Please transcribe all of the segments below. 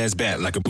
Ass back like a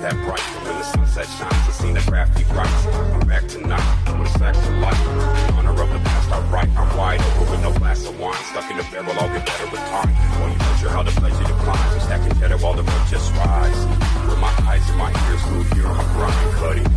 that bright. When the sunset shines, the crafty rocks. I'm back tonight, doing sex and life. In honor of the past, I write. I'm wide open with no glass of wine. Stuck in the barrel, I'll get better with time. Won't you measure how the pleasure declines? I'm stacking cheddar while the rent just rise. With my eyes and my ears, move here on my grind, cutting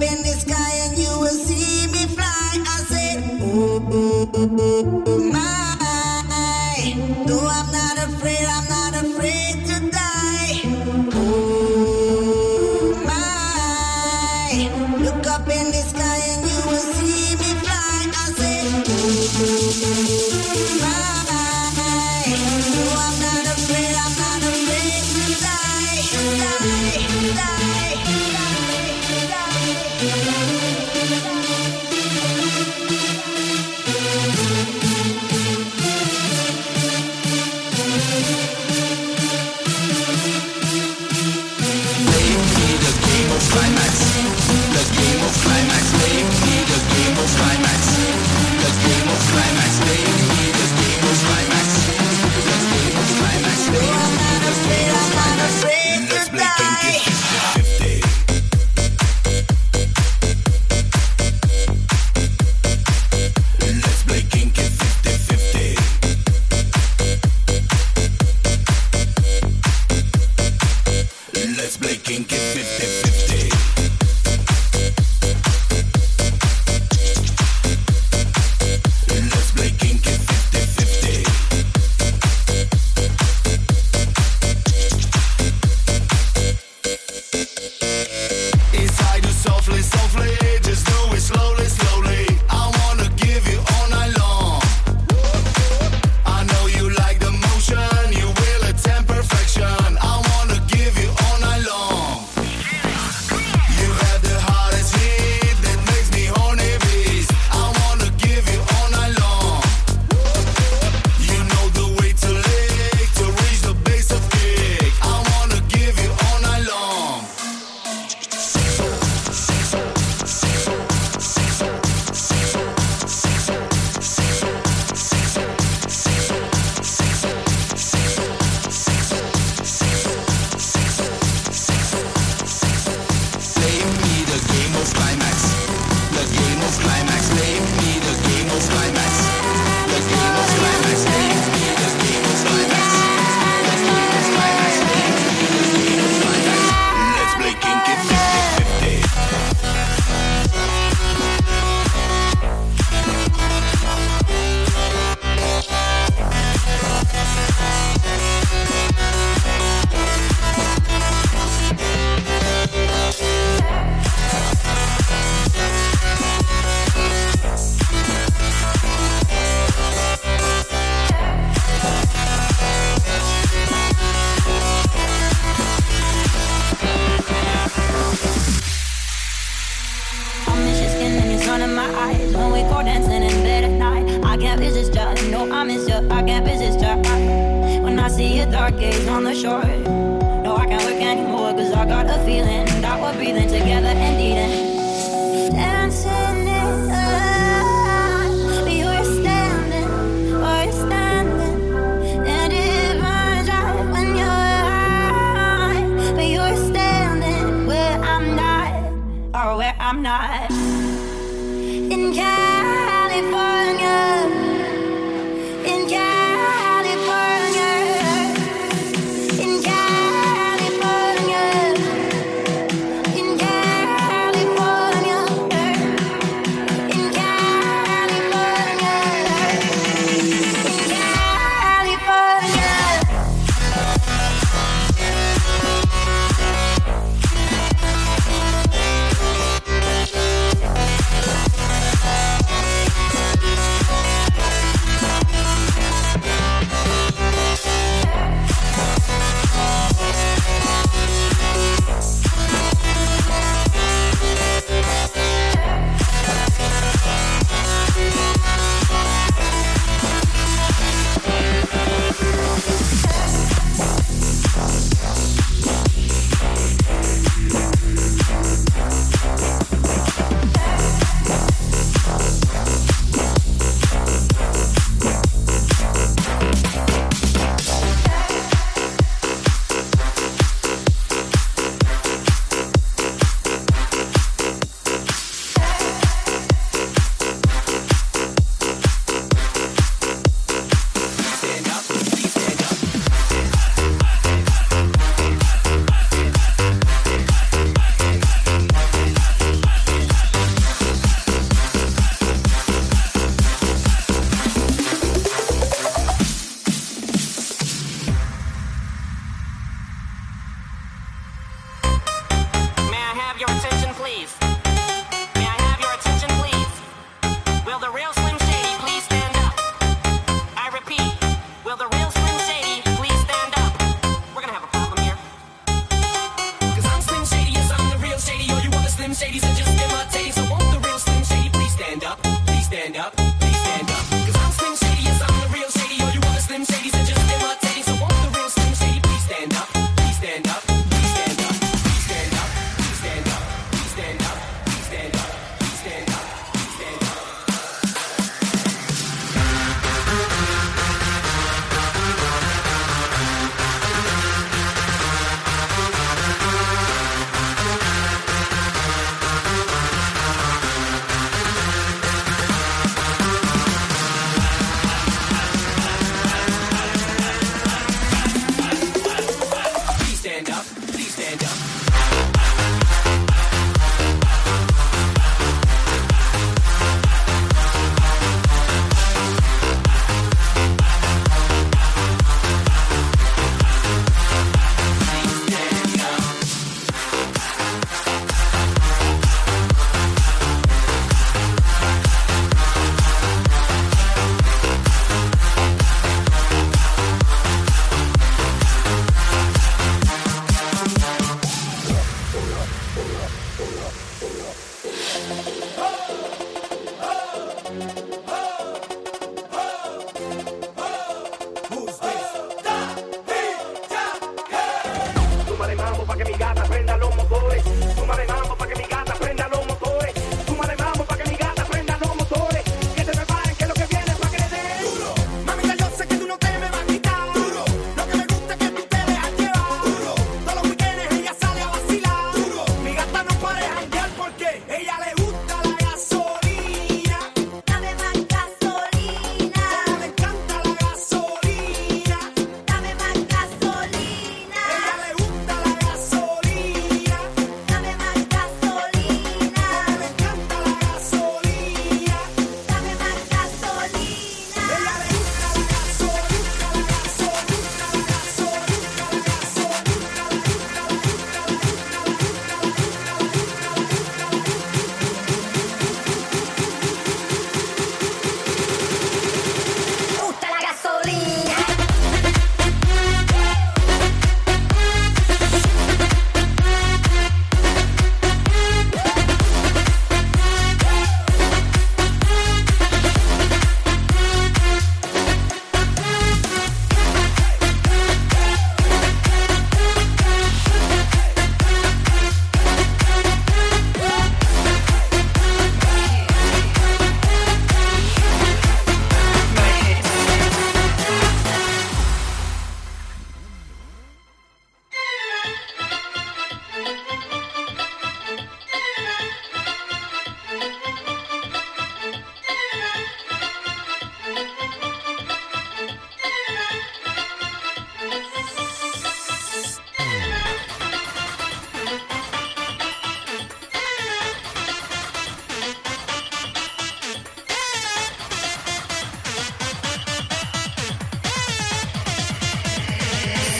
up where I'm not. In California, in California,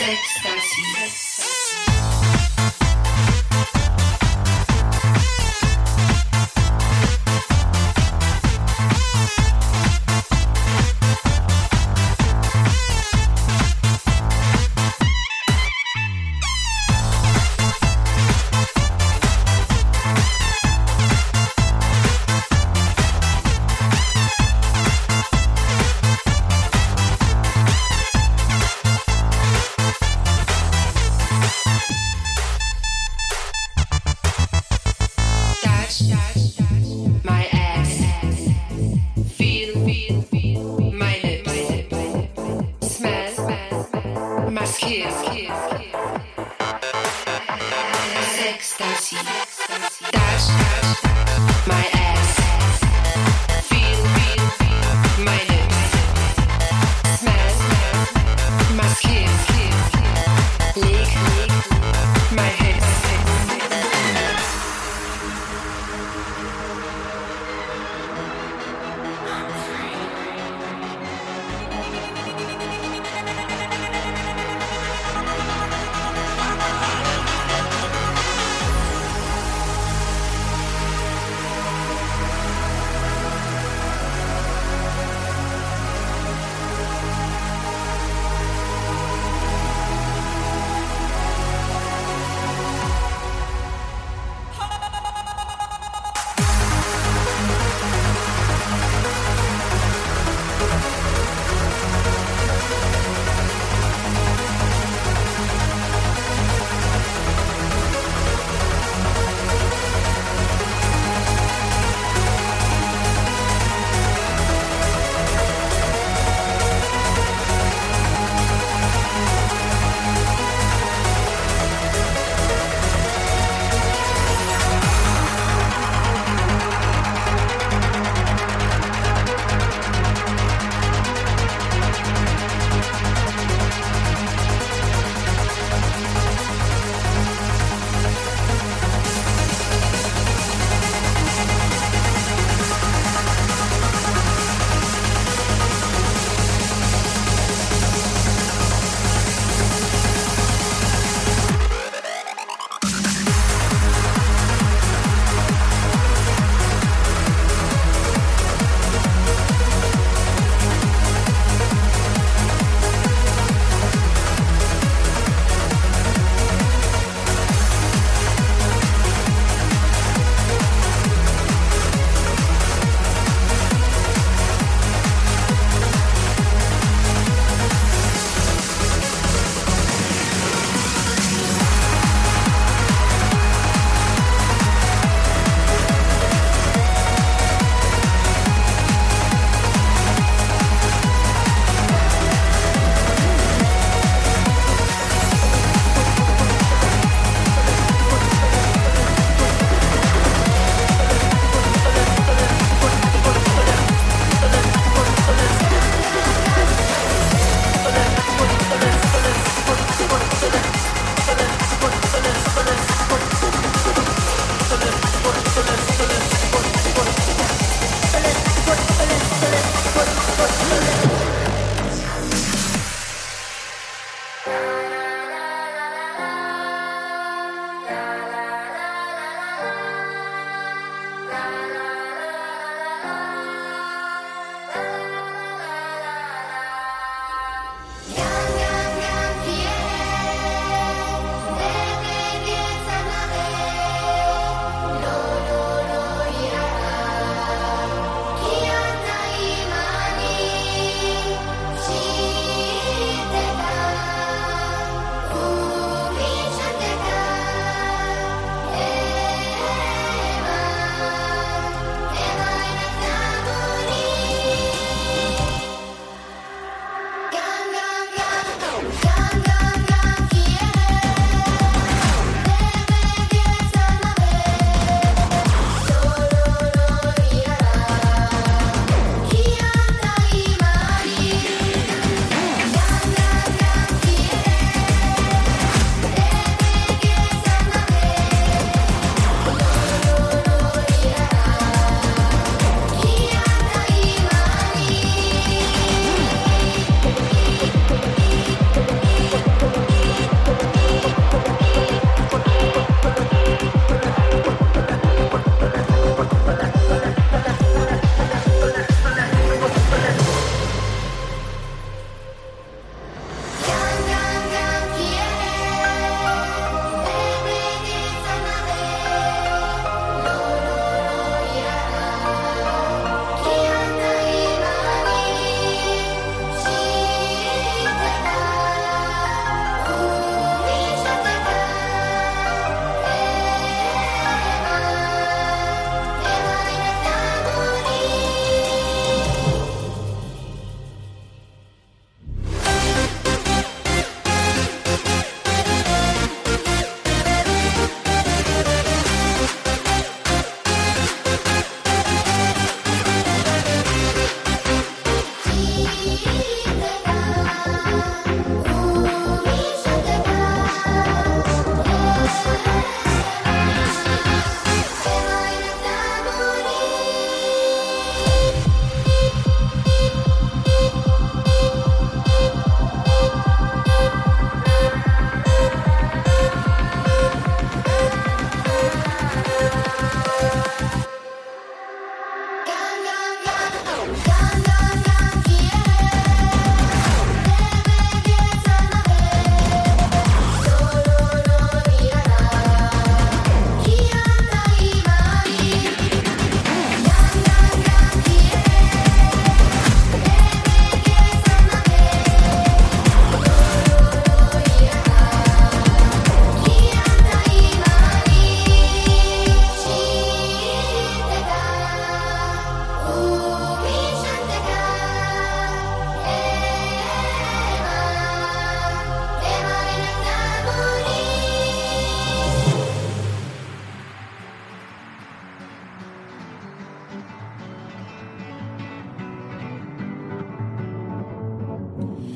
Sexta-feira.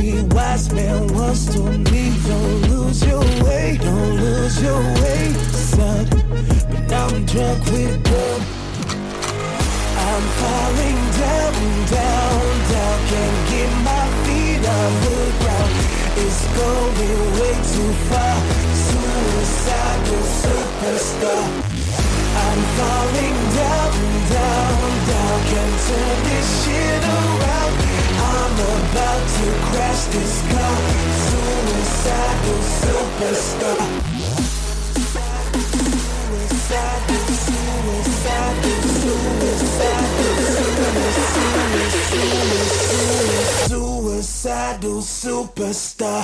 me. Wise man once told me, don't lose your way, don't lose your way, son. But now I'm drunk with blood. I'm falling down, down, down. Can't get my feet off the ground. It's going way too far. Suicidal superstar. I'm falling down, down, down. Can't turn this shit around. I'm about to crash this car. Suicidal superstar. Suicidal, suicidal, suicidal, suicidal, suicidal superstar.